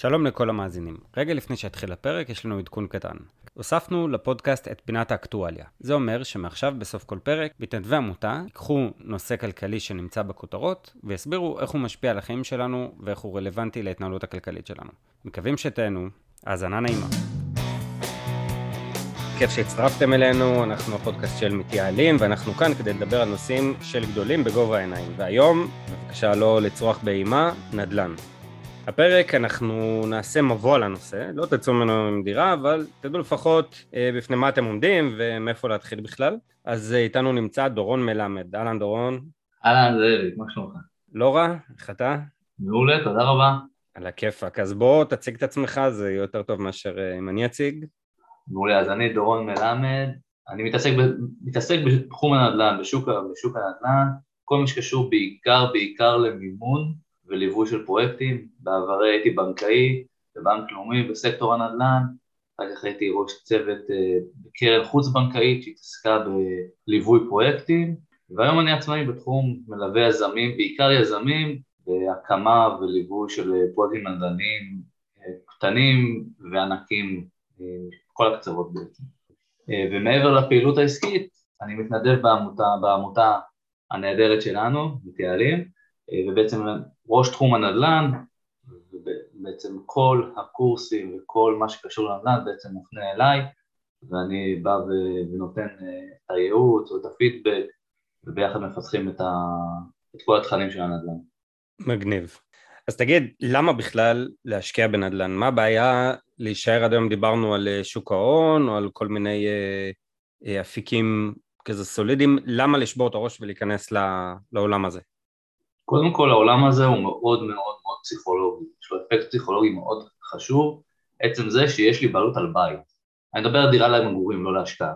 שלום לכל המאזינים. רגע לפני שהתחיל הפרק, יש לנו עדכון קטן. הוספנו לפודקאסט את פינת האקטואליה. זה אומר שמעכשיו בסוף כל פרק, מתנדבי עמותה ייקחו נושא כלכלי שנמצא בכותרות, ויסבירו איך הוא משפיע על החיים שלנו ואיך הוא רלוונטי להתנהלות הכלכלית שלנו. מקווים שתהנו, האזנה נעימה. כיף שהצטרפתם אלינו, אנחנו הפודקאסט של מתייעלים, ואנחנו כאן כדי לדבר על נושאים של גדולים בגובה העיניים. והיום, בבקשה לא לצרוח באימה, נדל"ן. הפרק אנחנו נעשה מבוא על הנושא, לא תצאו ממנו עם דירה, אבל תדעו לפחות אה, בפני מה אתם עומדים ומאיפה להתחיל בכלל. אז אה, איתנו נמצא דורון מלמד. אהלן דורון. אהלן זאביק, מה שלומך? לא רע, איך אתה? מעולה, תודה רבה. על הכיפאק. אז בוא תציג את עצמך, זה יהיה יותר טוב מאשר אה, אם אני אציג. מעולה, אז אני דורון מלמד, אני מתעסק, ב, מתעסק בתחום הנדל"ן, בשוק, בשוק הנדל"ן, כל מה שקשור בעיקר, בעיקר למימון וליווי של פרויקטים, בעברי הייתי בנקאי, בבנק לאומי, בסקטור הנדל"ן, אחר כך הייתי ראש צוות אה, בקרן חוץ בנקאית שהתעסקה בליווי פרויקטים, והיום אני עצמאי בתחום מלווה יזמים, בעיקר יזמים, בהקמה וליווי של פרויקטים נדל"ניים אה, קטנים וענקים, אה, כל הקצוות בעצם. ומעבר לפעילות העסקית, אני מתנדב בעמותה, בעמותה הנהדרת שלנו, מתייעלים, ובעצם ראש תחום הנדל"ן, ובעצם כל הקורסים וכל מה שקשור לנדל"ן בעצם מופנה אליי, ואני בא ונותן אה, את הייעוץ או את הפידבק, וביחד מפתחים את, ה... את כל התכנים של הנדל"ן. מגניב. אז תגיד, למה בכלל להשקיע בנדל"ן? מה הבעיה להישאר עד היום דיברנו על אה, שוק ההון או על כל מיני אה, אפיקים כזה סולידיים, למה לשבור את הראש ולהיכנס לעולם הזה? קודם כל העולם הזה הוא מאוד מאוד מאוד פסיכולוגי, יש לו אפקט פסיכולוגי מאוד חשוב, עצם זה שיש לי בעלות על בית. אני מדבר על דירה למגורים, לא להשקעה.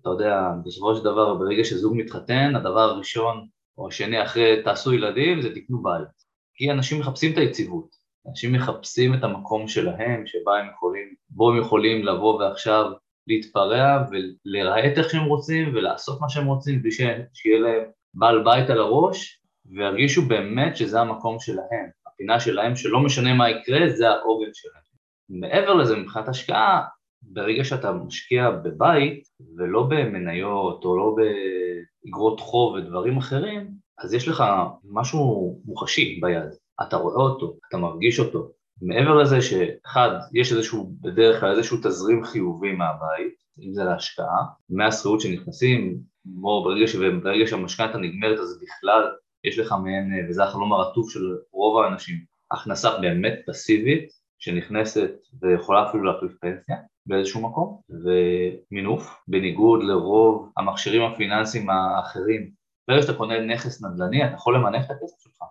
אתה יודע, בסופו של דבר ברגע שזוג מתחתן, הדבר הראשון או השני אחרי תעשו ילדים זה תקנו בית. כי אנשים מחפשים את היציבות, אנשים מחפשים את המקום שלהם, שבה הם יכולים, בו הם יכולים לבוא ועכשיו להתפרע ולרהט איך שהם רוצים ולעשות מה שהם רוצים בלי שיהיה להם בעל בית על הראש וירגישו באמת שזה המקום שלהם, הפינה שלהם שלא משנה מה יקרה, זה העוגן שלהם. מעבר לזה, מבחינת השקעה, ברגע שאתה משקיע בבית ולא במניות או לא באגרות חוב ודברים אחרים, אז יש לך משהו מוחשי ביד, אתה רואה אותו, אתה מרגיש אותו. מעבר לזה שאחד, יש איזשהו, בדרך כלל איזשהו תזרים חיובי מהבית, אם זה להשקעה, מהשכירות שנכנסים, כמו ברגע, ברגע שהמשכנתה נגמרת אז בכלל יש לך מעין, אה, וזה החלום הרטוב של רוב האנשים, הכנסה באמת פסיבית שנכנסת ויכולה אפילו להחליף פנסיה באיזשהו מקום, ומינוף, בניגוד לרוב המכשירים הפיננסיים האחרים. ברגע שאתה קונה נכס נדל"ני, אתה יכול למנף את הכסף שלך.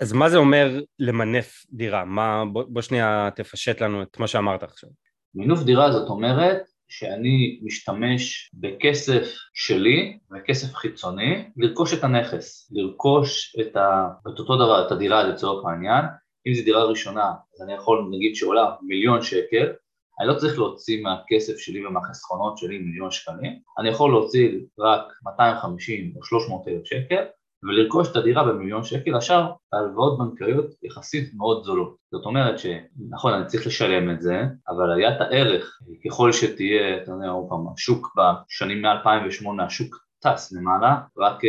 אז מה זה אומר למנף דירה? מה, בוא, בוא שנייה תפשט לנו את מה שאמרת עכשיו. מינוף דירה זאת אומרת שאני משתמש בכסף שלי וכסף חיצוני לרכוש את הנכס, לרכוש את, ה... את אותו דבר, את הדירה לצורך העניין, אם זו דירה ראשונה אז אני יכול נגיד שעולה מיליון שקל, אני לא צריך להוציא מהכסף שלי ומהחסכונות שלי מיליון שקלים, אני יכול להוציא רק 250 או 300 אלף שקל ולרכוש את הדירה במיליון שקל, השאר ההלוואות בנקאיות יחסית מאוד זולות. זאת אומרת שנכון, אני צריך לשלם את זה, אבל עליית הערך, ככל שתהיה, אתה יודע, עוד פעם, השוק בשנים מ-2008, השוק טס למעלה, רק uh,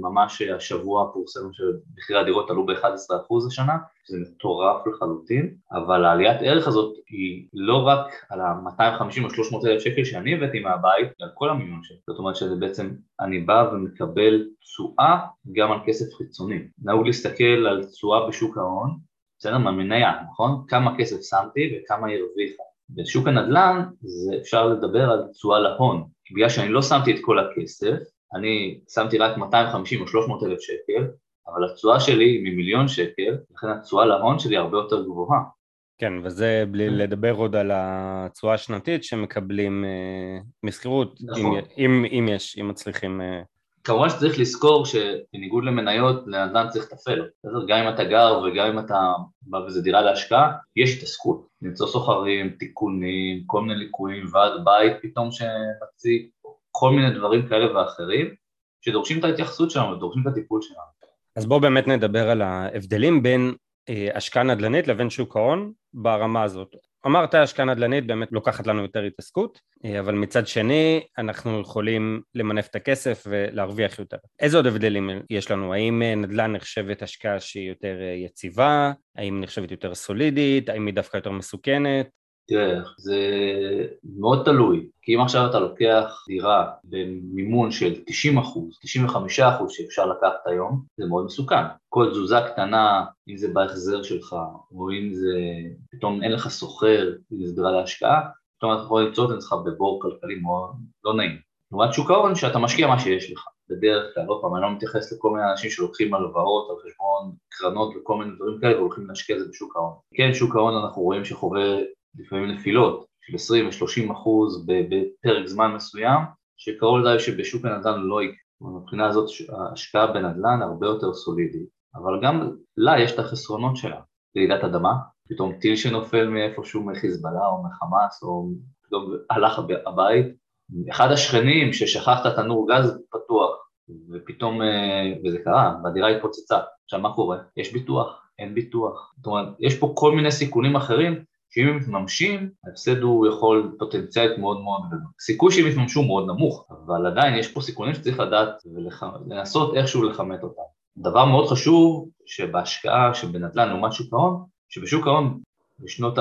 ממש השבוע פורסם שמחירי הדירות עלו ב-11% השנה, שזה מטורף לחלוטין, אבל העליית ערך הזאת היא לא רק על ה-250 או 300 אלף שקל שאני הבאתי מהבית, על כל המיליון שקל, זאת אומרת שזה בעצם, אני בא ומקבל תשואה גם על כסף חיצוני. נהוג להסתכל על תשואה בשוק ההון, בסדר? מהמניה, נכון? כמה כסף שמתי וכמה הרוויחה. בשוק הנדל"ן זה אפשר לדבר על תשואה להון, בגלל שאני לא שמתי את כל הכסף, אני שמתי רק 250 או 300 אלף שקל, אבל התשואה שלי היא ממיליון שקל, לכן התשואה להון שלי הרבה יותר גבוהה. כן, וזה בלי כן. לדבר עוד על התשואה השנתית שמקבלים אה, משכירות, נכון. אם, אם, אם יש, אם מצליחים... אה... כמובן שצריך לזכור שבניגוד למניות, לאדם צריך לתפעל, גם אם אתה גר וגם אם אתה בא וזה דירה להשקעה, יש התעסקות, למצוא סוחרים, תיקונים, כל מיני ליקויים, ועד בית פתאום שמציג, כל מיני דברים כאלה ואחרים, שדורשים את ההתייחסות שלנו ודורשים את הטיפול שלנו. אז בואו באמת נדבר על ההבדלים בין אה, השקעה נדל"נית לבין שוק ההון ברמה הזאת. אמרת השקעה נדל"נית באמת לוקחת לנו יותר התעסקות, אה, אבל מצד שני אנחנו יכולים למנף את הכסף ולהרוויח יותר. איזה עוד הבדלים יש לנו? האם אה, נדל"ן נחשבת השקעה שהיא יותר יציבה? האם נחשבת יותר סולידית? האם היא דווקא יותר מסוכנת? תראה, זה מאוד תלוי, כי אם עכשיו אתה לוקח דירה במימון של 90 אחוז, 95 אחוז שאפשר לקחת היום, זה מאוד מסוכן. כל תזוזה קטנה, אם זה בהחזר שלך, או אם זה פתאום אין לך סוחר, אם זה דירה להשקעה, פתאום אתה יכול למצוא את עצמך בבור כלכלי מאוד לא נעים. לעומת שוק ההון שאתה משקיע מה שיש לך. בדרך כלל, עוד פעם, אני לא מתייחס לכל מיני אנשים שלוקחים הלוואות על חשבון קרנות וכל מיני דברים כאלה והולכים להשקיע את זה בשוק ההון. כן, שוק ההון אנחנו רואים שחווה לפעמים נפילות של 20 ו-30 אחוז בפרק זמן מסוים, שקרוב לדעת שבשוק הנדל"ן לא יקרה. מבחינה הזאת ההשקעה בנדל"ן הרבה יותר סולידית, אבל גם לה יש את החסרונות שלה. רעידת אדמה, פתאום טיל שנופל מאיפשהו מחיזבאללה או מחמאס או פתאום הלך הבית, אחד השכנים ששכח את גז פתוח ופתאום, אה, וזה קרה, והדירה התפוצצה. עכשיו מה קורה? יש ביטוח, אין ביטוח. זאת אומרת, יש פה כל מיני סיכונים אחרים שאם הם מתממשים, ההפסד הוא יכול פוטנציאלית מאוד מאוד גדול. סיכוי שהם יתממשו מאוד נמוך, אבל עדיין יש פה סיכונים שצריך לדעת ולנסות איכשהו לכמת אותם. דבר מאוד חשוב שבהשקעה שבנדל"ן לעומת שוק ההון, שבשוק ההון בשנות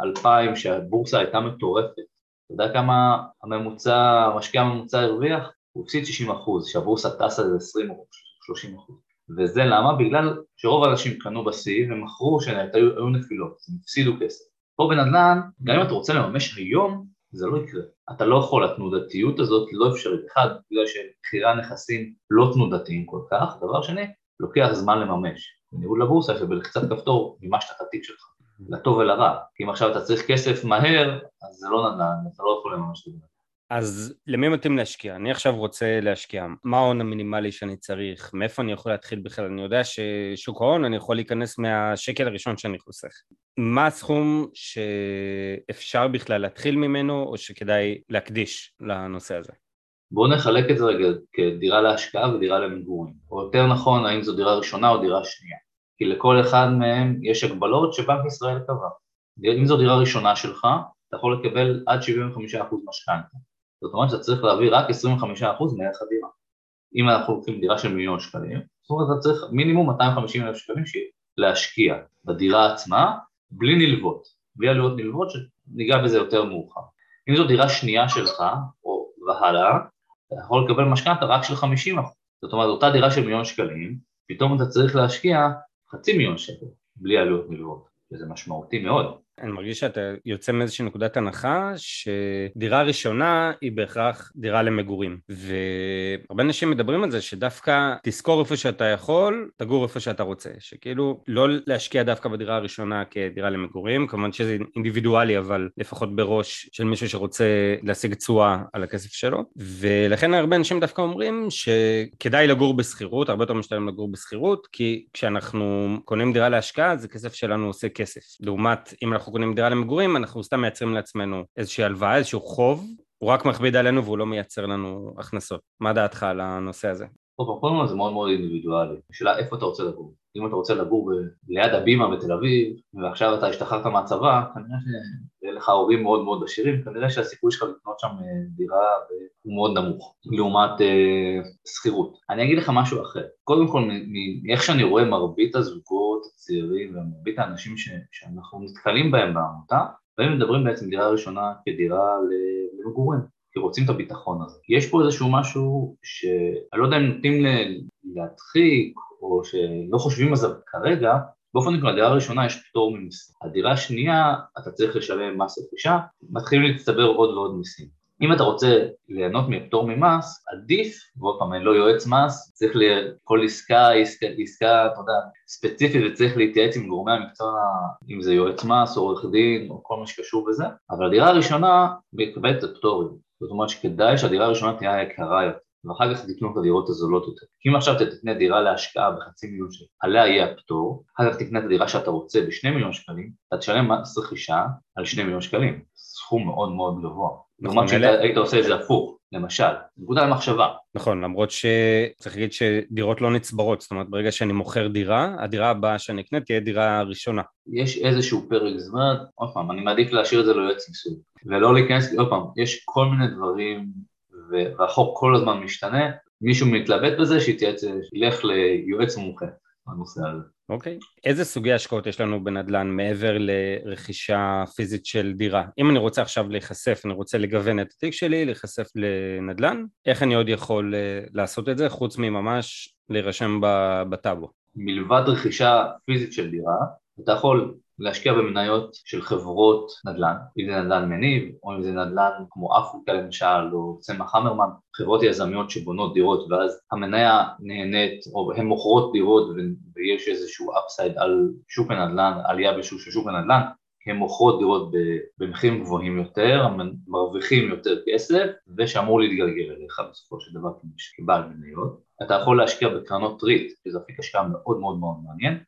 האלפיים שהבורסה הייתה מטורפת, אתה יודע כמה הממוצע, המשקיע הממוצע הרוויח? הוא הפסיד 60 אחוז, שהבורסה טסה ל-20 או 30 אחוז. וזה למה? בגלל שרוב האנשים קנו בשיא ומכרו שהיו נפילות, הם הפסידו כסף. פה בנדל"ן, גם אם אתה רוצה לממש היום, זה לא יקרה. אתה לא יכול, התנודתיות הזאת לא אפשרית. אחד, בגלל שמחירי הנכסים לא תנודתיים כל כך, דבר שני, לוקח זמן לממש. בניהול לבורסה שבלחיצת כפתור מימשת את התיק שלך, לטוב ולרע. כי אם עכשיו אתה צריך כסף מהר, אז זה לא נדל"ן, אתה לא יכול לממש את זה. אז למי מתאים להשקיע? אני עכשיו רוצה להשקיע, מה ההון המינימלי שאני צריך? מאיפה אני יכול להתחיל בכלל? אני יודע ששוק ההון אני יכול להיכנס מהשקל הראשון שאני חוסך. מה הסכום שאפשר בכלל להתחיל ממנו או שכדאי להקדיש לנושא הזה? בואו נחלק את זה רגע כדירה להשקעה ודירה למגורים, או יותר נכון האם זו דירה ראשונה או דירה שנייה, כי לכל אחד מהם יש הגבלות שבנק ישראל קבע. אם זו דירה ראשונה שלך, אתה יכול לקבל עד 75% משכנתה. זאת אומרת שאתה צריך להביא רק 25% מערך הדירה. אם אנחנו לוקחים דירה של מיליון שקלים, זאת אומרת אתה צריך מינימום 250 אלף שקלים להשקיע בדירה עצמה בלי נלוות, בלי עלויות נלוות שניגע בזה יותר מאוחר. אם זו דירה שנייה שלך, או והלאה, אתה יכול לקבל משכנתה רק של 50 זאת אומרת אותה דירה של מיליון שקלים, פתאום אתה צריך להשקיע חצי מיליון שקל בלי עלויות נלוות, וזה משמעותי מאוד. אני מרגיש שאתה יוצא מאיזושהי נקודת הנחה שדירה ראשונה היא בהכרח דירה למגורים. והרבה אנשים מדברים על זה שדווקא תזכור איפה שאתה יכול, תגור איפה שאתה רוצה. שכאילו לא להשקיע דווקא בדירה הראשונה כדירה למגורים כמובן שזה אינדיבידואלי אבל לפחות בראש של מישהו שרוצה להשיג תשואה על הכסף שלו. ולכן הרבה אנשים דווקא אומרים שכדאי לגור בשכירות, הרבה יותר משתלם לגור בשכירות כי כשאנחנו קונים דירה להשקעה זה כסף שלנו עושה כסף. לעומת אם אנחנו אנחנו קונים דירה למגורים, אנחנו סתם מייצרים לעצמנו איזושהי הלוואה, איזשהו חוב, הוא רק מכביד עלינו והוא לא מייצר לנו הכנסות. מה דעתך על הנושא הזה? טוב, קודם כל זה מאוד מאוד אינדיבידואלי. השאלה איפה אתה רוצה לגור. אם אתה רוצה לגור ליד הבימה בתל אביב, ועכשיו אתה השתחררת מהצבא, כנראה שיהיה לך הורים מאוד מאוד עשירים, כנראה שהסיכוי שלך לקנות שם אה, דירה הוא מאוד נמוך, לעומת אה, שכירות. אני אגיד לך משהו אחר. קודם כל, מאיך שאני רואה מרבית הזוגות הצעירים ומרבית האנשים ש, שאנחנו נתקלים בהם בעמותה, והם מדברים בעצם דירה ראשונה כדירה למגורים. כי רוצים את הביטחון הזה. יש פה איזשהו משהו שאני לא יודע אם נותנים להדחיק או שלא חושבים על זה כרגע, באופן כלל, הדירה הראשונה יש פטור ממיסים. הדירה השנייה, אתה צריך לשלם מס רכישה, מתחילים להצטבר עוד ועוד מיסים. אם אתה רוצה ליהנות מפטור ממס, עדיף, ועוד פעם, אני לא יועץ מס, צריך לכל עסקה, עסקה, עסקה, אתה יודע, ספציפית וצריך להתייעץ עם גורמי המקצוע, אם זה יועץ מס עורך דין או כל מה שקשור בזה, אבל הדירה הראשונה מקבלת את הפטורים. זאת אומרת שכדאי שהדירה הראשונה תהיה יקרה יותר. ואחר כך תקנו את הדירות הזולות יותר. כי אם עכשיו אתה תקנה דירה להשקעה בחצי מיליון שקל, עליה יהיה הפטור, אחר כך תקנה את הדירה שאתה רוצה בשני מיליון שקלים, אתה תשלם מס רכישה על שני מיליון שקלים, סכום מאוד מאוד גבוה. לעומת שהיית עושה את זה הפוך, למשל, נקודה למחשבה. נכון, למרות שצריך להגיד שדירות לא נצברות, זאת אומרת ברגע שאני מוכר דירה, הדירה הבאה שאני אקנה תהיה דירה ראשונה. יש איזשהו פרק זמן, עוד פעם, אני מעדיף להשאיר את זה ליועץ מיסוי, ולא להיכנס, עוד פעם, יש כל מיני דברים, והחוק כל הזמן משתנה, מישהו מתלבט בזה, שיתייעץ, ילך ליועץ מומחה בנושא הזה. אוקיי. איזה סוגי השקעות יש לנו בנדל"ן מעבר לרכישה פיזית של דירה? אם אני רוצה עכשיו להיחשף, אני רוצה לגוון את התיק שלי, להיחשף לנדל"ן, איך אני עוד יכול uh, לעשות את זה חוץ מממש להירשם בטאבו? מלבד רכישה פיזית של דירה, אתה יכול להשקיע במניות של חברות נדל"ן, אם זה נדל"ן מניב, או אם זה נדל"ן כמו אפריקה למשל, או צמח המרמן, חברות יזמיות שבונות דירות ואז המניה נהנית, או הן מוכרות דירות ויש איזשהו upside על שוק הנדל"ן, עלייה בשוק של שוק הנדל"ן, הן מוכרות דירות במחירים גבוהים יותר, מרוויחים יותר כסף, ושאמור להתגלגל אליך בסופו של דבר כבעל מניות. אתה יכול להשקיע בקרנות ריט, שזה אפיק השקעה מאוד מאוד מאוד מעניין,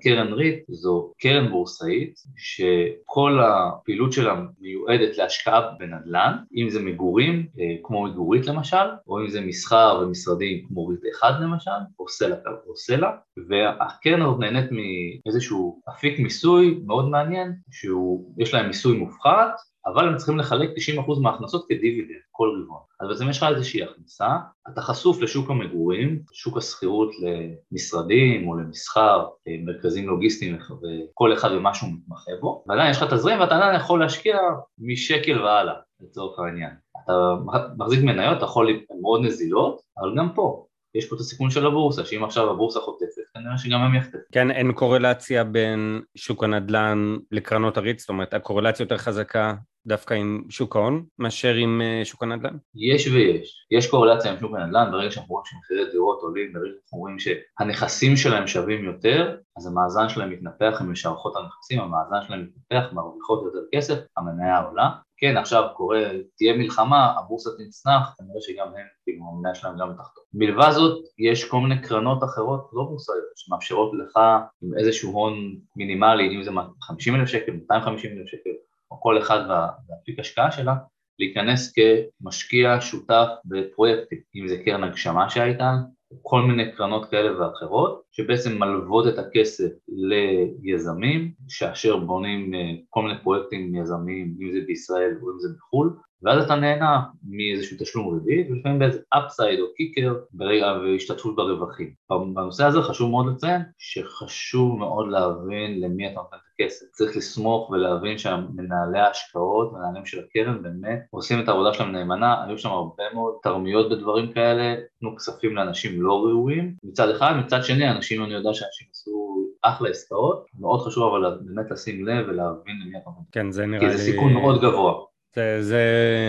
קרן ריט זו קרן בורסאית שכל הפעילות שלה מיועדת להשקעה בנדל"ן, אם זה מגורים אה, כמו מגוריט למשל, או אם זה מסחר ומשרדים כמו ריט אחד למשל, או סלע, או סלע, והקרן הזאת נהנית מאיזשהו אפיק מיסוי מאוד מעניין, שיש להם מיסוי מופחת אבל הם צריכים לחלק 90% מההכנסות כדיבידנד כל רבעון. אז בעצם יש לך איזושהי הכנסה, אתה חשוף לשוק המגורים, שוק השכירות למשרדים או למסחר, מרכזים לוגיסטיים וכל אחד ומה שהוא מתמחה בו, ועדיין יש לך תזרים ואתה עדיין יכול להשקיע משקל והלאה לצורך העניין. אתה מחזיק מניות, אתה יכול, מאוד נזילות, אבל גם פה יש פה את הסיכון של הבורסה, שאם עכשיו הבורסה חוטפת, כנראה שגם הם יחטפו. כן, אין קורלציה בין שוק הנדל"ן לקרנות הריט, זאת אומרת, הקורלציה יותר חזקה דווקא עם שוק ההון מאשר עם אה, שוק הנדל"ן? יש ויש. יש קורלציה עם שוק הנדל"ן, ברגע שאנחנו רואים שמחירי דירות עולים, ברגע שאנחנו רואים שהנכסים שלהם שווים יותר, אז המאזן שלהם מתנפח, הם משערכות הנכסים, המאזן שלהם מתנפח, מרוויחות יותר כסף, המניה עולה. כן, עכשיו קורה, תהיה מלחמה, הבורסה תצנח, כנראה שגם הם, כאילו, המניה שלהם גם תחתום. מלבד זאת, יש כל מיני קרנות אחרות לא בורסאיות, שמאפשרות לך עם איזשהו הון מינימלי, אם זה 50 אלף שקל, 250 אלף שקל, או כל אחד והאפיק השקעה שלה, להיכנס כמשקיע שותף בפרויקטים, אם זה קרן הגשמה שהייתה, כל מיני קרנות כאלה ואחרות, שבעצם מלוות את הכסף ליזמים, שאשר בונים אה, כל מיני פרויקטים יזמיים, אם זה בישראל או אם זה בחו"ל, ואז אתה נהנה מאיזשהו תשלום ריבית, ולפעמים באיזה אפסייד או קיקר ברגע והשתתפות ברווחים. בנושא הזה חשוב מאוד לציין שחשוב מאוד להבין למי אתה נותן את הכסף. צריך לסמוך ולהבין שהמנהלי ההשקעות, מנהלים של הקרן באמת עושים את העבודה שלהם נאמנה, היו שם הרבה מאוד תרמיות בדברים כאלה, תנו כספים לאנשים לא ראויים מצד אחד, מצד שני אנשים, אני יודע שאנשים עשו אחלה עסקאות, מאוד חשוב אבל באמת לשים לב ולהבין למי אתה נותן. כן, זה נראה לי... כי זה סיכון מאוד גבוה. זה, זה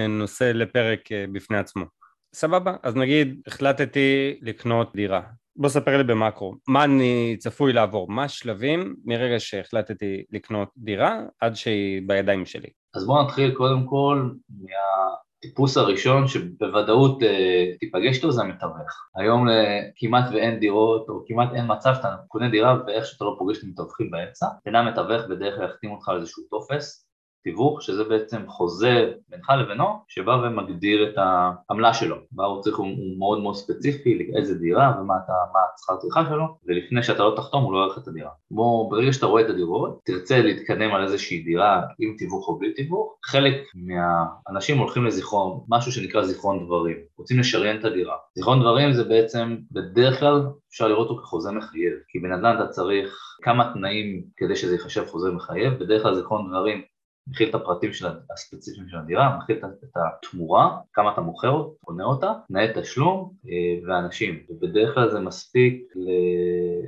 נושא לפרק אה, בפני עצמו. סבבה, אז נגיד החלטתי לקנות דירה. בוא ספר לי במאקרו, מה אני צפוי לעבור, מה השלבים מרגע שהחלטתי לקנות דירה עד שהיא בידיים שלי. אז בוא נתחיל קודם כל מהטיפוס הראשון שבוודאות אה, תיפגש איתו זה המתווך. היום אה, כמעט ואין דירות או כמעט אין מצב שאתה קונה דירה ואיך שאתה לא פוגש את המתווכים באמצע, אינה מתווך בדרך כלל יחתים אותך על איזשהו טופס תיווך, שזה בעצם חוזה בינך לבינו, שבא ומגדיר את העמלה שלו. מה הוא צריך, הוא מאוד מאוד ספציפי, איזה דירה ומה אתה, מה השכר טרחה שלו, ולפני שאתה לא תחתום הוא לא יערך את הדירה. כמו ברגע שאתה רואה את הדירות, תרצה להתקדם על איזושהי דירה עם תיווך או בלי תיווך, חלק מהאנשים הולכים לזיכרון, משהו שנקרא זיכרון דברים, רוצים לשריין את הדירה. זיכרון דברים זה בעצם, בדרך כלל אפשר לראות אותו כחוזה מחייב, כי בנדל"ן אתה צריך כמה תנאים כדי שזה ייחשב חוזה מחייב, בדרך כלל זיכרון דברים מכיל את הפרטים של הספציפיים של הדירה, מכיל את התמורה, כמה אתה מוכר, קונה אותה, תנאי תשלום אה, ואנשים, ובדרך כלל זה מספיק ל...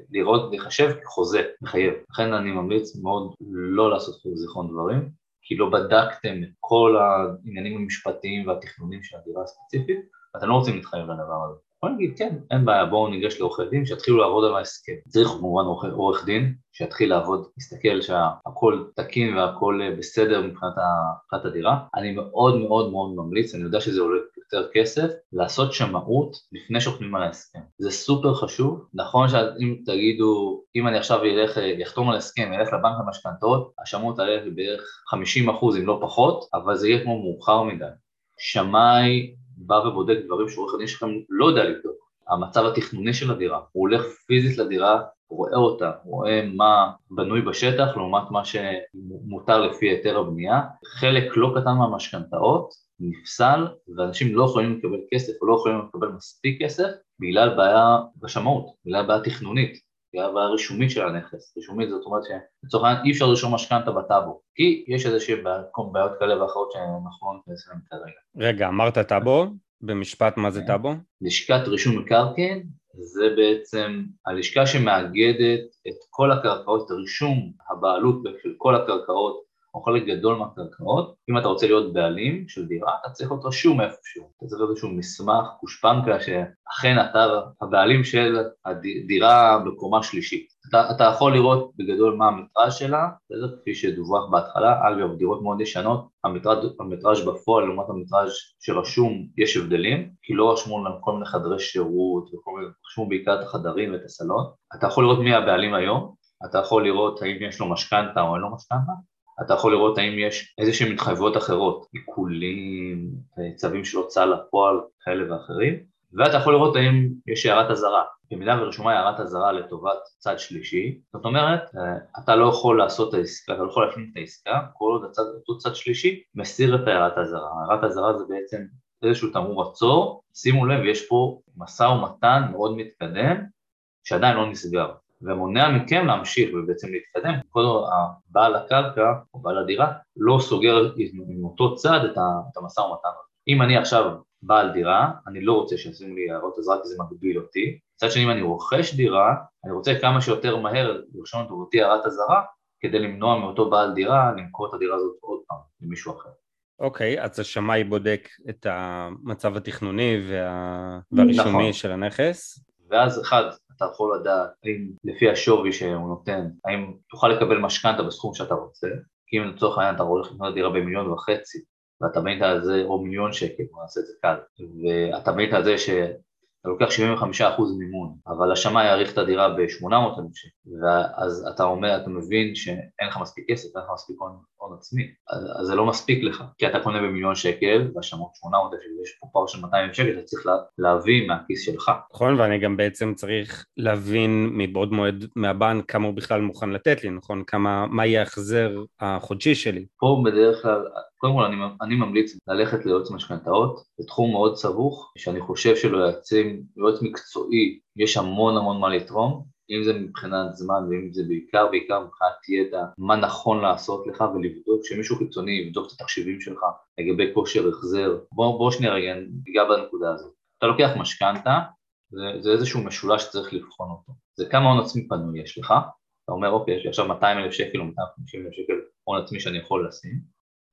לראות, להיחשב כחוזה מחייב. לכן אני ממליץ מאוד לא לעשות זיכרון דברים, כי לא בדקתם את כל העניינים המשפטיים והתכנונים של הדירה הספציפית, ואתם לא רוצים להתחייב לדבר הזה. בוא נגיד כן, אין בעיה, בואו ניגש לעורכי דין שיתחילו לעבוד על ההסכם. צריך כמובן עורך דין שיתחיל לעבוד, יסתכל שהכל תקין והכל אה, בסדר מבחינת, הדירה. אני מאוד מאוד מאוד ממליץ, אני יודע שזה עולה יותר כסף, לעשות שמאות לפני שוכנים על ההסכם. זה סופר חשוב, נכון שאם תגידו, אם אני עכשיו ילך, אה, יחתום על הסכם, ילך לבנק המשכנתאות, השמאות תעלה בערך 50% אם לא פחות, אבל זה יהיה כמו מאוחר מדי. שמאי בא ובודק דברים שעורך הדין שלכם לא יודע לבדוק. המצב התכנוני של הדירה, הוא הולך פיזית לדירה, רואה אותה, רואה מה בנוי בשטח לעומת מה שמותר לפי היתר הבנייה. חלק לא קטן מהמשכנתאות נפסל ואנשים לא יכולים לקבל כסף או לא יכולים לקבל מספיק כסף בגלל בעיה בשמאות, בגלל בעיה תכנונית. בגלל בעיה רישומית של הנכס, רישומית זאת אומרת שלצורך העניין אי אפשר לרשום משכנתה בטאבו, כי יש איזושהי בעיות כאלה ואחרות ניכנס אליהן כרגע. רגע, אמרת טאבו? במשפט מה זה כן. טאבו? לשכת רישום מקרקעין זה בעצם הלשכה שמאגדת את כל הקרקעות, את הרישום הבעלות של כל הקרקעות או חלק גדול מהקרקעות, אם אתה רוצה להיות בעלים של דירה, אתה צריך להיות רשום איפשהו, אתה צריך איזשהו מסמך, גושפנקה, שאכן אתה הבעלים של הדירה בקומה שלישית. אתה, אתה יכול לראות בגדול מה המטראז' שלה, בסדר? כפי שדווח בהתחלה, אגב, דירות מאוד ישנות, המטראז' בפועל לעומת המטראז' שרשום, יש הבדלים, כי לא רשמו לנו כל מיני חדרי שירות, רשמו בעיקר את החדרים ואת הסלון. אתה יכול לראות מי הבעלים היום, אתה יכול לראות האם יש לו משכנתה או אין לו משכנתה, אתה יכול לראות האם יש איזה שהן התחייבויות אחרות, עיקולים, צווים של הוצאה לפועל כאלה ואחרים, ואתה יכול לראות האם יש הערת אזהרה. במידה ורשומה הערת אזהרה לטובת צד שלישי, זאת אומרת, אתה לא יכול לעשות את העסקה, אתה לא יכול להפנים את העסקה, כל עוד הצד, אותו צד שלישי מסיר את הערת האזהרה. הערת האזהרה זה בעצם איזשהו תמרור עצור, שימו לב, יש פה משא ומתן מאוד מתקדם שעדיין לא נסגר. ומונע מכם להמשיך ובעצם להתקדם, כל הבעל הקרקע או בעל הדירה לא סוגר עם אותו צד את המשא ומתן הזה. אם אני עכשיו בעל דירה, אני לא רוצה שישימו לי הערות עזרה כי זה מגביל אותי, מצד שני אם אני רוכש דירה, אני רוצה כמה שיותר מהר לרשום את אותי הערת אזהרה כדי למנוע מאותו בעל דירה למכור את הדירה הזאת עוד פעם למישהו אחר. אוקיי, okay, אז השמאי בודק את המצב התכנוני וה... והרישומי נכון. של הנכס. ואז אחד, אתה יכול לדעת האם לפי השווי שהוא נותן, האם תוכל לקבל משכנתה בסכום שאתה רוצה, כי אם לצורך העניין אתה הולך לקנות דירה במיליון וחצי ואתה בנית על זה, או מיליון שקל, בוא נעשה את זה קל, ואתה בנית על זה ש... אתה לוקח 75% מימון, אבל השמאי יעריך את הדירה ב-800,000 שקל, ואז אתה אומר, אתה מבין שאין לך מספיק כסף, אין לך מספיק הון עצמי, אז, אז זה לא מספיק לך, כי אתה קונה במיליון שקל, והשמות 800,000 שקל, יש פה פער של 200,000 שקל, אתה צריך לה, להביא מהכיס שלך. נכון, ואני גם בעצם צריך להבין מבעוד מועד מהבנק כמה הוא בכלל מוכן לתת לי, נכון? כמה, מה יהיה ההחזר החודשי שלי. פה בדרך כלל קודם כל אני, אני ממליץ ללכת ליועץ משכנתאות, זה תחום מאוד סבוך, שאני חושב שליועצים, יועץ מקצועי, יש המון המון מה לתרום, אם זה מבחינת זמן ואם זה בעיקר בעיקר מבחינת ידע, מה נכון לעשות לך ולבדוק, שמישהו חיצוני יבדוק את התחשיבים שלך לגבי כושר החזר. בוא, בוא שנייה רגע ניגע בנקודה הזאת. אתה לוקח משכנתה, זה, זה איזשהו משולש שצריך לבחון אותו. זה כמה הון עצמי פנוי יש לך, אתה אומר אוקיי, יש לי עכשיו 200 אלף שקל או 250 אלף שקל הון עצמי שאני יכול לשים,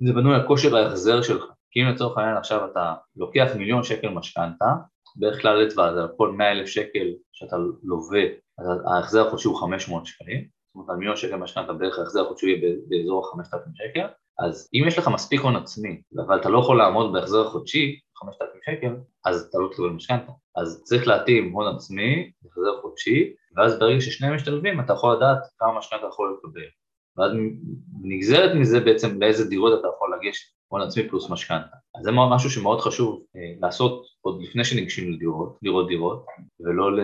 זה בנוי על כושר ההחזר שלך. כי אם לצורך העניין עכשיו אתה לוקח מיליון שקל משכנתה, בערך כלל אצבע זה על כל 100 אלף שקל שאתה לווה, אז ההחזר החודשי הוא 500 שקלים, זאת אומרת על מיליון שקל משכנתה בערך ההחזר החודשי יהיה באזור ה-5,000 שקל, אז אם יש לך מספיק הון עצמי, אבל אתה לא יכול לעמוד בהחזר החודשי, 5,000 שקל, אז אתה לא תקבל משכנתה. אז צריך להתאים הון עצמי, החזר חודשי, ואז ברגע ששניהם משתלבים אתה יכול לדעת כמה משכנתה יכול לקבל. ואז נגזרת מזה בעצם לאיזה דירות אתה יכול לגשת, הון עצמי פלוס משכנתה. אז זה משהו שמאוד חשוב אה, לעשות עוד לפני שניגשים לדירות, לראות דירות, ולא ל...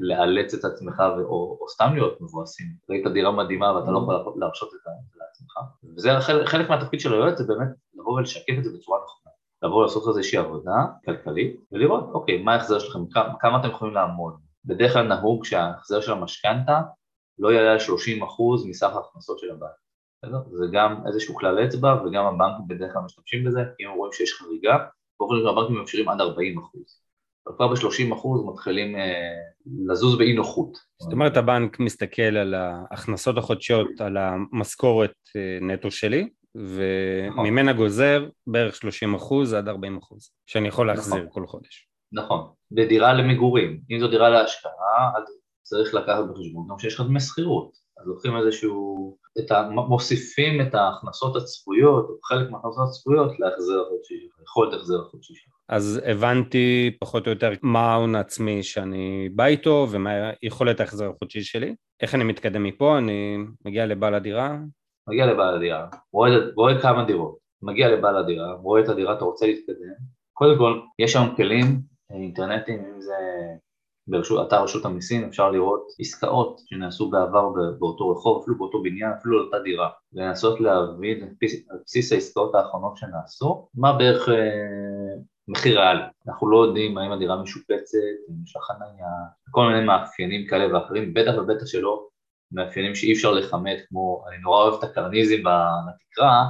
לאלץ את עצמך ו... או, או סתם להיות מבואסים. ראית דירה מדהימה ואתה לא יכול להרשות את זה לעצמך. וזה חלק, מהתפקיד של היועץ, זה באמת לבוא ולשקף את זה בצורה נכונה. לבוא לעשות איזושהי עבודה כלכלית ולראות, אוקיי, מה ההחזר שלכם, כמה, כמה אתם יכולים לעמוד. בדרך כלל נהוג שההחזר של המשכנתה לא יעלה על 30 אחוז מסך ההכנסות של הבנק. זה גם איזשהו כלל אצבע וגם הבנקים בדרך כלל משתמשים בזה, כי אם רואים שיש חריגה, באופן כלל הבנקים מאפשרים עד 40 אחוז. אבל כבר ב-30 אחוז מתחילים אה, לזוז באי נוחות. זאת אומרת הבנק מסתכל על ההכנסות החודשיות, על המשכורת אה, נטו שלי, וממנה גוזר בערך 30 אחוז עד 40 אחוז, שאני יכול להחזיר נכון. כל חודש. נכון, בדירה למגורים, אם זו דירה להשקעה, צריך לקחת בחשבון גם שיש לך דמי שכירות, אז לוקחים איזשהו, את ה, מוסיפים את ההכנסות הצפויות, או חלק מההכנסות הצפויות להחזר החודשי, יכולת החזר החודשי שלך. אז הבנתי פחות או יותר מה ההון העצמי שאני בא איתו ומה יכולת ההחזר החודשי שלי. איך אני מתקדם מפה? אני מגיע לבעל הדירה? מגיע לבעל הדירה, רואה, רואה כמה דירות, מגיע לבעל הדירה, רואה את הדירה, אתה רוצה להתקדם, קודם כל, יש היום כלים אינטרנטיים, אם זה ברשות, אתר רשות המיסים, אפשר לראות עסקאות שנעשו בעבר באותו רחוב, אפילו באותו בניין, אפילו לאותה דירה, ולנסות להבין על בסיס העסקאות האחרונות שנעשו, מה בערך אה, מחיר ריאלי. אנחנו לא יודעים האם הדירה משופצת, אם יש לה חניה, כל מיני מאפיינים כאלה ואחרים, בטח ובטח שלא מאפיינים שאי אפשר לכמת, כמו אני נורא אוהב את הקרניזם בתקרה,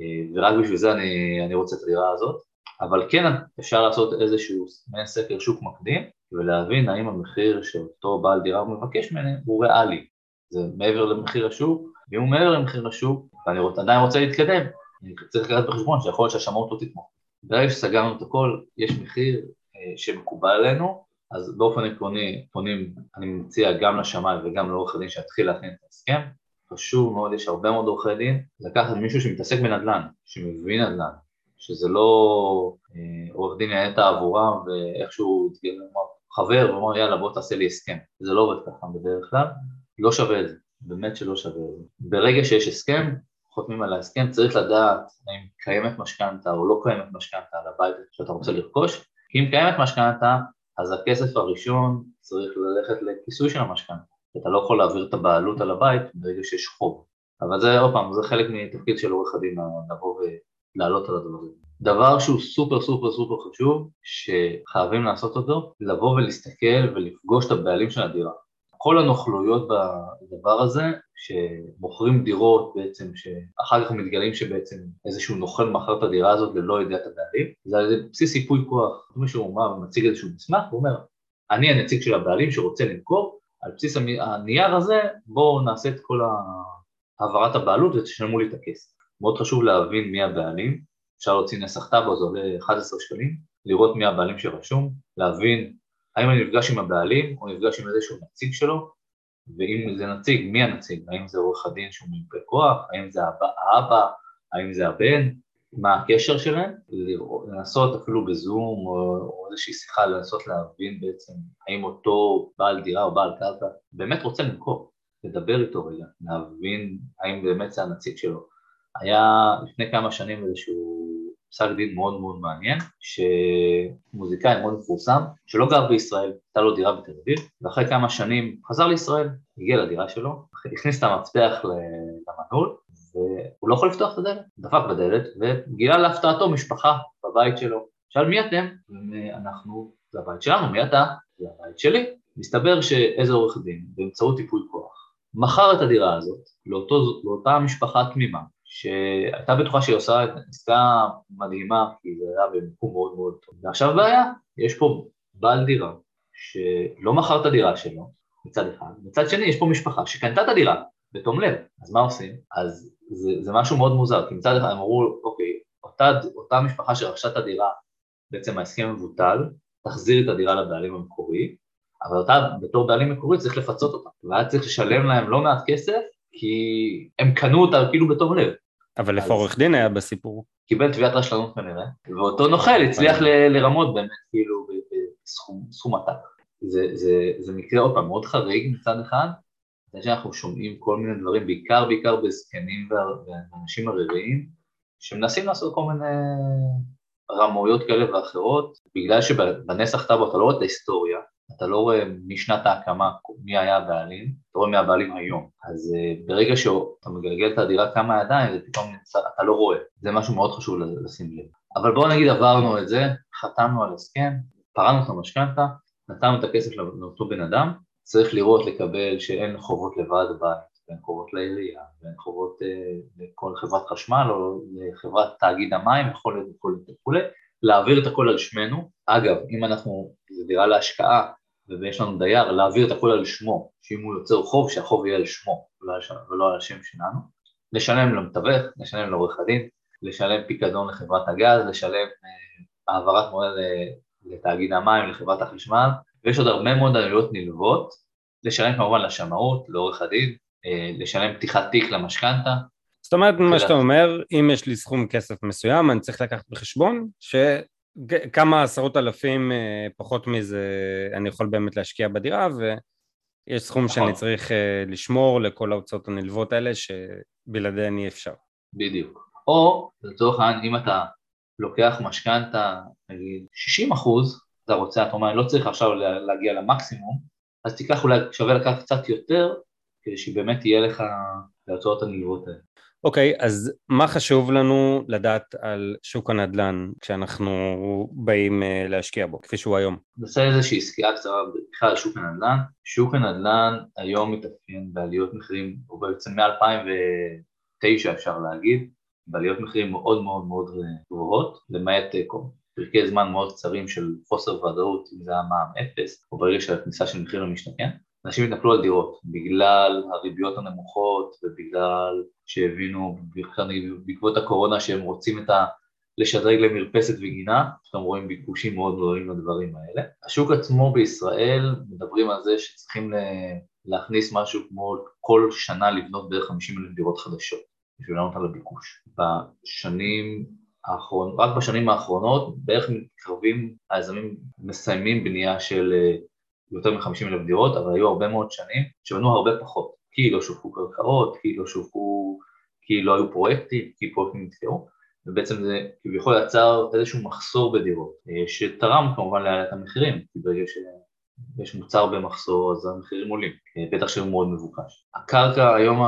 אה, ורק בשביל זה אני, אני רוצה את הדירה הזאת, אבל כן אפשר לעשות איזשהו סקר שוק מקדים ולהבין האם המחיר שאותו בעל דירה מבקש ממני הוא ריאלי, זה מעבר למחיר השוק, ואם הוא מעבר למחיר השוק ואני רוצ, עדיין רוצה להתקדם, אני צריך לקחת בחשבון שיכול להיות שהשמאות לא תתמוך. ברגע שסגרנו את הכל, יש מחיר אה, שמקובל עלינו, אז באופן עקרוני פונים, אני מציע גם לשמאי וגם לעורך הדין שיתחיל להכין את ההסכם, חשוב מאוד, יש הרבה מאוד עורכי דין, לקחת מישהו שמתעסק בנדל"ן, שמבין נדל"ן, שזה לא אה, עורך דין יעניין תעבורה ואיכשהו חבר ואומר יאללה בוא תעשה לי הסכם, זה לא עובד ככה בדרך כלל, לא שווה את זה, באמת שלא שווה את זה. ברגע שיש הסכם, חותמים על ההסכם, צריך לדעת האם קיימת משכנתה או לא קיימת משכנתה על הבית שאתה רוצה לרכוש, כי אם קיימת משכנתה, אז הכסף הראשון צריך ללכת לכיסוי של המשכנתה. אתה לא יכול להעביר את הבעלות על הבית ברגע שיש חוב. אבל זה, עוד פעם, זה חלק מתפקיד של עורך הדין לבוא ולעלות על הדברים. דבר שהוא סופר סופר סופר חשוב, שחייבים לעשות אותו, לבוא ולהסתכל ולפגוש את הבעלים של הדירה. כל הנוכלויות בדבר הזה, שמוכרים דירות בעצם, שאחר כך מתגלים שבעצם איזשהו נוכל מכר את הדירה הזאת ללא ידיעת הבעלים, זה על בסיס ייפוי כוח. מישהו אומר ומציג איזשהו מסמך, הוא אומר, אני הנציג של הבעלים שרוצה למכור, על בסיס הנייר הזה בואו נעשה את כל העברת הבעלות ותשלמו לי את הכסף. מאוד חשוב להבין מי הבעלים, אפשר להוציא נסח טאבו, זה עולה 11 שקלים, לראות מי הבעלים שרשום, להבין האם אני נפגש עם הבעלים או נפגש עם איזשהו נציג שלו, ואם זה נציג, מי הנציג? האם זה עורך הדין שהוא מיופה כוח? האם זה האבא? האם זה הבן? מה הקשר שלהם? לנסות אפילו בזום או, או איזושהי שיחה לנסות להבין בעצם האם אותו בעל דירה או בעל קרקע באמת רוצה למכור, לדבר איתו רגע, להבין האם באמת זה הנציג שלו. היה לפני כמה שנים איזשהו פסק דין מאוד מאוד מעניין, שמוזיקאי מאוד מפורסם, שלא גר בישראל, הייתה לו דירה בתל אביב, ואחרי כמה שנים חזר לישראל, הגיע לדירה שלו, הכניס את המצפח למנעול, והוא לא יכול לפתוח את הדלת, דפק בדלת, וגילה להפתעתו משפחה בבית שלו. שאל מי אתם? אנחנו, זה הבית שלנו, מי אתה? זה הבית שלי. מסתבר שאיזה עורך דין, באמצעות טיפול כוח, מכר את הדירה הזאת לאותו, לאותה משפחה תמימה, שהייתה בטוחה שהיא עושה את עסקה מדהימה, כי זה היה במקום מאוד מאוד טוב. ועכשיו בעיה, יש פה בעל דירה שלא מכר את הדירה שלו, מצד אחד, מצד שני יש פה משפחה שקנתה את הדירה בתום לב, אז מה עושים? אז זה, זה משהו מאוד מוזר, כי מצד אחד הם אמרו, אוקיי, אותה, אותה משפחה שרכשה את הדירה, בעצם ההסכם מבוטל, תחזיר את הדירה לבעלים המקורי, אבל אותה בתור בעלים מקורי צריך לפצות אותה, והיה צריך לשלם להם לא מעט כסף, כי הם קנו אותה כאילו בתום לב. אבל איפה עורך דין היה בסיפור? קיבל תביעת רשלנות כנראה, ואותו נוכל הצליח ל- לרמות באמת כאילו בסכום עתק. זה, זה, זה מקרה עוד פעם מאוד חריג מצד אחד, זה שאנחנו שומעים כל מיני דברים, בעיקר בעיקר בזקנים ואנשים עריריים, שמנסים לעשות כל מיני רמויות כאלה ואחרות, בגלל שבנסח טאבו אתה לא רואה את ההיסטוריה, אתה לא רואה משנת ההקמה מי היה הבעלים, אתה רואה מי הבעלים היום. אז uh, ברגע שאתה מגלגל את הדירה כמה ידיים, זה פתאום נמצא, אתה לא רואה. זה משהו מאוד חשוב לשים לב. אבל בואו נגיד עברנו את זה, חתמנו על הסכם, פרענו את המשכנתה, נתנו את הכסף לאותו בן אדם, צריך לראות לקבל שאין חובות לוועד הבית, ואין חובות לעירייה, ואין חובות uh, לכל חברת חשמל או לחברת תאגיד המים וכולי וכולי וכולי, להעביר את הכל על שמנו. אגב, אם אנחנו, זו דירה להשקעה ויש לנו דייר, להעביר את הכל על שמו, שאם הוא יוצר חוב, שהחוב יהיה על שמו ולא על השם שלנו. לשלם למתווך, לשלם לעורך הדין, לשלם פיקדון לחברת הגז, לשלם אה, העברת מועד לתאגיד המים, לחברת החשמל, ויש עוד הרבה מאוד עלויות נלוות, לשלם כמובן לשמאות, לעורך הדין, אה, לשלם פתיחת תיק למשכנתה, זאת אומרת, מה שאתה אומר, אם יש לי סכום כסף מסוים, אני צריך לקחת בחשבון שכמה עשרות אלפים אה, פחות מזה אני יכול באמת להשקיע בדירה, ויש סכום נכון. שאני צריך אה, לשמור לכל ההוצאות הנלוות האלה, שבלעדיהן אי אפשר. בדיוק. או לצורך העניין, אם אתה לוקח משכנתה, נגיד 60 אחוז, אתה רוצה, אתה אומר, אני לא צריך עכשיו להגיע למקסימום, אז תיקח אולי, שווה לקחת קצת יותר, כדי שבאמת יהיה לך להוצאות הנלוות האלה. אוקיי, okay, אז מה חשוב לנו לדעת על שוק הנדל"ן כשאנחנו באים uh, להשקיע בו, כפי שהוא היום? נעשה איזושהי סקירה קצרה בכלל על שוק הנדל"ן. שוק הנדל"ן היום מתאפיין בעליות מחירים, או בעצם מ-2009 אפשר להגיד, בעליות מחירים מאוד מאוד מאוד גבוהות, למעט אה, פרקי זמן מאוד קצרים של חוסר ודאות, אם זה היה מע"מ אפס, או ברגע של הכניסה של מחיר למשתכן. אנשים התנפלו על דירות בגלל הריביות הנמוכות ובגלל שהבינו בעקבות הקורונה שהם רוצים את ה... לשדרג למרפסת וגינה, שאתם רואים ביקושים מאוד גדולים לדברים האלה. השוק עצמו בישראל, מדברים על זה שצריכים להכניס משהו כמו כל שנה לבנות בערך 50 אלף דירות חדשות, בשביל לענות על הביקוש. בשנים האחרונות, רק בשנים האחרונות, בערך מתקרבים, היזמים מסיימים בנייה של יותר מ-50 אלף דירות, אבל היו הרבה מאוד שנים שבנו הרבה פחות, כי לא שווקו קרקעות, כי לא שווקו, כי לא היו פרויקטים, כי פרויקטים נתקעו, ובעצם זה כביכול יצר איזשהו מחסור בדירות, אה, שתרם כמובן לעליית המחירים, כי ברגע שיש מוצר במחסור אז המחירים עולים, אה, בטח שהוא מאוד מבוקש. הקרקע, היום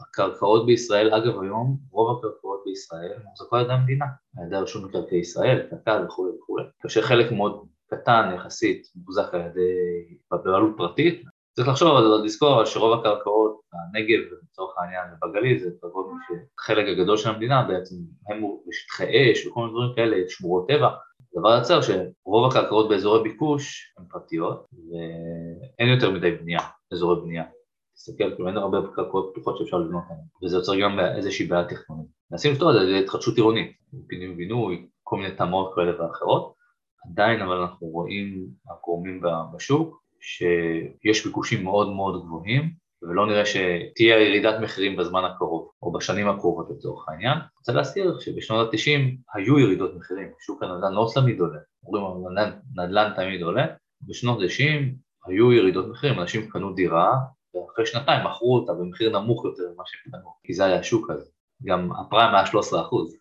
הקרקעות בישראל, אגב היום רוב הקרקעות בישראל מוחזקות על ידי המדינה, על ידי רשות מקרקעי ישראל, קק"ל וכולי וכולי, כאשר חלק מאוד קטן יחסית, מוחזק על ידי, בבעלות פרטית. צריך לחשוב, לזכור שרוב הקרקעות, הנגב לצורך העניין ובגליל זה קרקעות שחלק הגדול של המדינה בעצם הם בשטחי אש וכל מיני דברים כאלה, שמורות טבע. הדבר יוצר שרוב הקרקעות באזורי ביקוש הן פרטיות ואין יותר מדי בנייה, אזורי בנייה. תסתכל, כאילו אין הרבה קרקעות פתוחות שאפשר לבנות עליהן, וזה יוצר גם איזושהי בעיה טכנונית. מנסים לפתור את זה, זה התחדשות עירונית, פינוי ובינוי, כל מיני תמות כאלה ואחרות, עדיין אבל אנחנו רואים הגורמים בשוק שיש ביקושים מאוד מאוד גבוהים ולא נראה שתהיה ירידת מחירים בזמן הקרוב או בשנים הקרובות לצורך העניין. אני רוצה להזכיר שבשנות ה-90 היו ירידות מחירים, שוק הנדל"ן לא תמיד עולה, אומרים נדל"ן תמיד עולה, בשנות ה-90 היו ירידות מחירים, אנשים קנו דירה ואחרי שנתיים מכרו אותה במחיר נמוך יותר ממה שהם קנו, כי זה היה השוק הזה, גם הפריים היה 13 אחוז,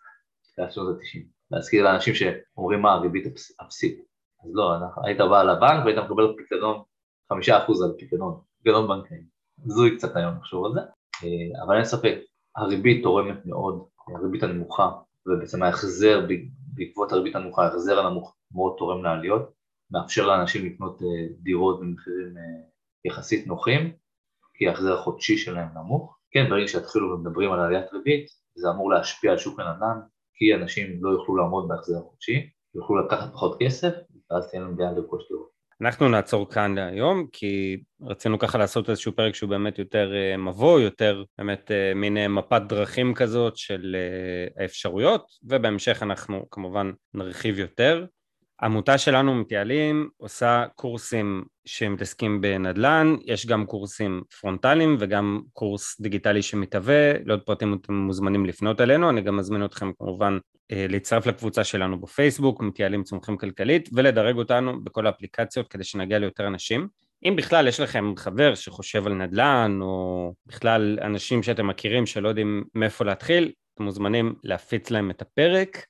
זה היה שנות ה-90. להזכיר לאנשים שאומרים מה הריבית אפסית. אז לא, היית בא לבנק והיית מקבל פיקדון, חמישה אחוז על פיקדון, פיקדון בנקאי. זוי קצת היום לחשוב על זה, אה, אבל אין ספק, הריבית תורמת מאוד, הריבית הנמוכה, ובעצם ההחזר, בעקבות הריבית הנמוכה, ההחזר הנמוך מאוד תורם לעליות, מאפשר לאנשים לקנות אה, דירות במחירים אה, יחסית נוחים, כי ההחזר החודשי שלהם נמוך. כן, ברגע שיתחילו ומדברים על עליית ריבית, זה אמור להשפיע על שוק הנדל"ן, כי אנשים לא יוכלו לעמוד בהחזר החודשי, יוכלו לקחת פחות כסף, ואז תהיה להם דעה לרכוש דירות. אנחנו נעצור כאן להיום, כי רצינו ככה לעשות איזשהו פרק שהוא באמת יותר אה, מבוא, יותר באמת אה, מין אה, מפת דרכים כזאת של האפשרויות, ובהמשך אנחנו כמובן נרחיב יותר. העמותה שלנו מתייעלים עושה קורסים שמתעסקים בנדל"ן, יש גם קורסים פרונטליים וגם קורס דיגיטלי שמתהווה, לעוד פרטים אתם מוזמנים לפנות אלינו, אני גם מזמין אתכם כמובן אה, להצטרף לקבוצה שלנו בפייסבוק, מתייעלים צומחים כלכלית, ולדרג אותנו בכל האפליקציות כדי שנגיע ליותר אנשים. אם בכלל יש לכם חבר שחושב על נדל"ן, או בכלל אנשים שאתם מכירים שלא יודעים מאיפה להתחיל, אתם מוזמנים להפיץ להם את הפרק.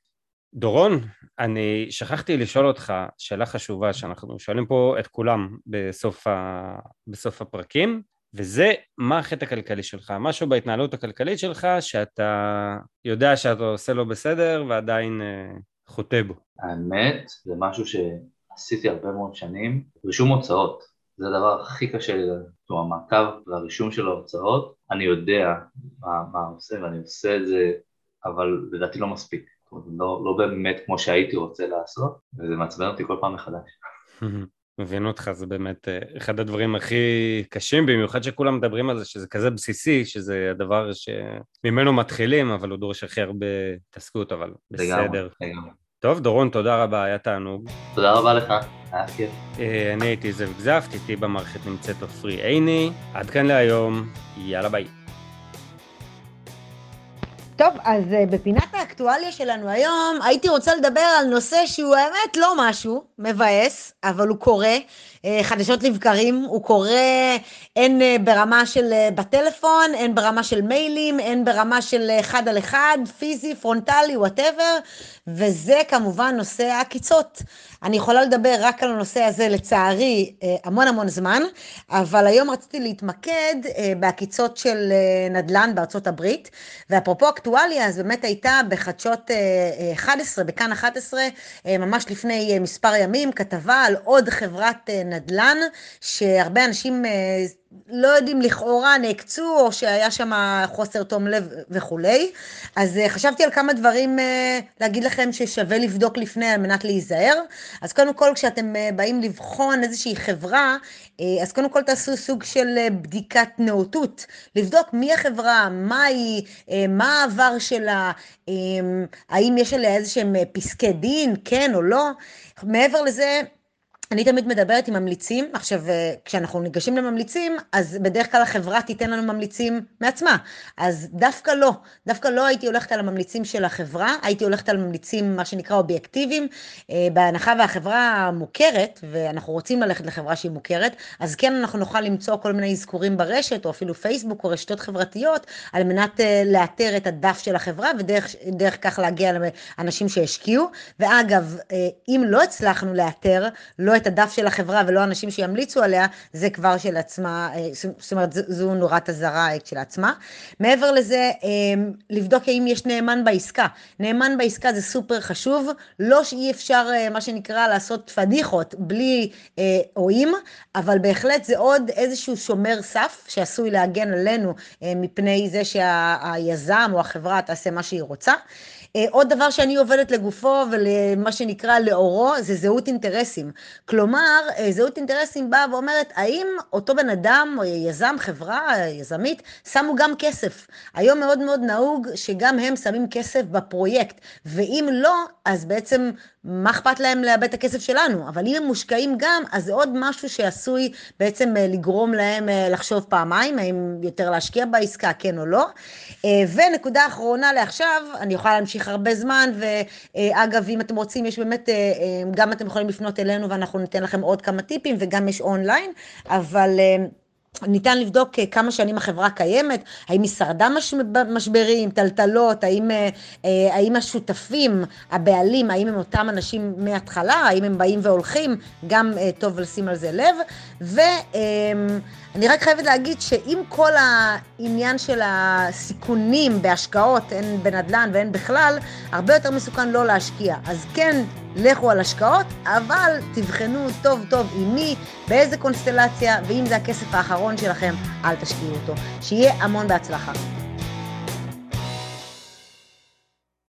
דורון, אני שכחתי לשאול אותך שאלה חשובה שאנחנו שואלים פה את כולם בסוף, ה... בסוף הפרקים, וזה מה החטא הכלכלי שלך, משהו בהתנהלות הכלכלית שלך שאתה יודע שאתה עושה לו בסדר ועדיין uh, חוטא בו. האמת, זה משהו שעשיתי הרבה מאוד שנים, רישום הוצאות. זה הדבר הכי קשה לי, אומרת, המעקב והרישום של ההוצאות, אני יודע מה, מה עושה ואני עושה את זה, אבל לדעתי לא מספיק. לא, לא באמת כמו שהייתי רוצה לעשות, וזה מעצבן אותי כל פעם מחדש. מבין אותך, זה באמת אה, אחד הדברים הכי קשים, במיוחד שכולם מדברים על זה, שזה כזה בסיסי, שזה הדבר שממנו מתחילים, אבל הוא דורש הכי הרבה התעסקות, אבל בסדר. לגמרי. טוב, דורון, תודה רבה, היה תענוג. תודה רבה לך, היה כיף. אה, אני הייתי זאב גזפט, איתי במערכת נמצאת עופרי עיני. עד כאן להיום, יאללה ביי. טוב, אז אה, בפינת האקטואליה שלנו היום, הייתי רוצה לדבר על נושא שהוא האמת לא משהו מבאס, אבל הוא קורה, חדשות לבקרים, הוא קורה הן אה, ברמה של אה, בטלפון, הן ברמה של מיילים, הן ברמה של אחד על אחד, פיזי, פרונטלי, whatever, וזה כמובן נושא העקיצות. אני יכולה לדבר רק על הנושא הזה, לצערי, המון המון זמן, אבל היום רציתי להתמקד בעקיצות של נדל"ן בארצות הברית, ואפרופו אקטואליה, אז באמת הייתה בחדשות 11, בכאן 11, ממש לפני מספר ימים, כתבה על עוד חברת נדל"ן, שהרבה אנשים לא יודעים לכאורה נעקצו או שהיה שם חוסר תום לב וכולי. אז uh, חשבתי על כמה דברים uh, להגיד לכם ששווה לבדוק לפני על מנת להיזהר. אז קודם כל כשאתם באים לבחון איזושהי חברה, אז קודם כל תעשו סוג של בדיקת נאותות. לבדוק מי החברה, מה היא, מה העבר שלה, האם יש עליה איזה שהם פסקי דין, כן או לא. מעבר לזה, אני תמיד מדברת עם ממליצים, עכשיו אה, כשאנחנו ניגשים לממליצים, אז בדרך כלל החברה תיתן לנו ממליצים מעצמה, אז דווקא לא, דווקא לא הייתי הולכת על הממליצים של החברה, הייתי הולכת על ממליצים מה שנקרא אובייקטיביים, אה, בהנחה והחברה מוכרת, ואנחנו רוצים ללכת לחברה שהיא מוכרת, אז כן אנחנו נוכל למצוא כל מיני אזכורים ברשת, או אפילו פייסבוק או רשתות חברתיות, על מנת אה, לאתר את הדף של החברה, ודרך כך להגיע לאנשים שהשקיעו, ואגב, אם לא הצלחנו לאתר, לא הדף של החברה ולא אנשים שימליצו עליה, זה כבר של עצמה, אה, זאת אומרת, זו נורת אזהרה כשלעצמה. מעבר לזה, אה, לבדוק האם יש נאמן בעסקה. נאמן בעסקה זה סופר חשוב, לא שאי אפשר, אה, מה שנקרא, לעשות פדיחות בלי רואים, אבל בהחלט זה עוד איזשהו שומר סף שעשוי להגן עלינו מפני זה שהיזם או החברה תעשה מה שהיא רוצה. אה, עוד דבר שאני עובדת לגופו ולמה שנקרא לאורו זה זהות אינטרסים. כלומר, אה, זהות אינטרסים באה ואומרת, האם אותו בן אדם יזם, חברה, יזמית, שמו גם כסף. היום מאוד מאוד נהוג שגם הם שמים כסף בפרויקט, ואם לא, אז בעצם מה אכפת להם לאבד את הכסף שלנו? אבל אם הם מושקעים גם, אז זה עוד משהו שעשוי בעצם אה, לגרום להם לחשוב פעמיים, האם יותר להשקיע בעסקה, כן או לא. ונקודה אחרונה לעכשיו, אני יכולה להמשיך הרבה זמן, ואגב, אם אתם רוצים, יש באמת, אה, אה, גם אתם יכולים לפנות אלינו ואנחנו ניתן לכם עוד כמה טיפים, וגם יש אונליין, אבל... אה, ניתן לבדוק כמה שנים החברה קיימת, האם היא שרדה מש... משברים, טלטלות, האם, האם השותפים, הבעלים, האם הם אותם אנשים מההתחלה, האם הם באים והולכים, גם טוב לשים על זה לב. ו... אני רק חייבת להגיד שעם כל העניין של הסיכונים בהשקעות, הן בנדל"ן והן בכלל, הרבה יותר מסוכן לא להשקיע. אז כן, לכו על השקעות, אבל תבחנו טוב טוב עם מי, באיזה קונסטלציה, ואם זה הכסף האחרון שלכם, אל תשקיעו אותו. שיהיה המון בהצלחה.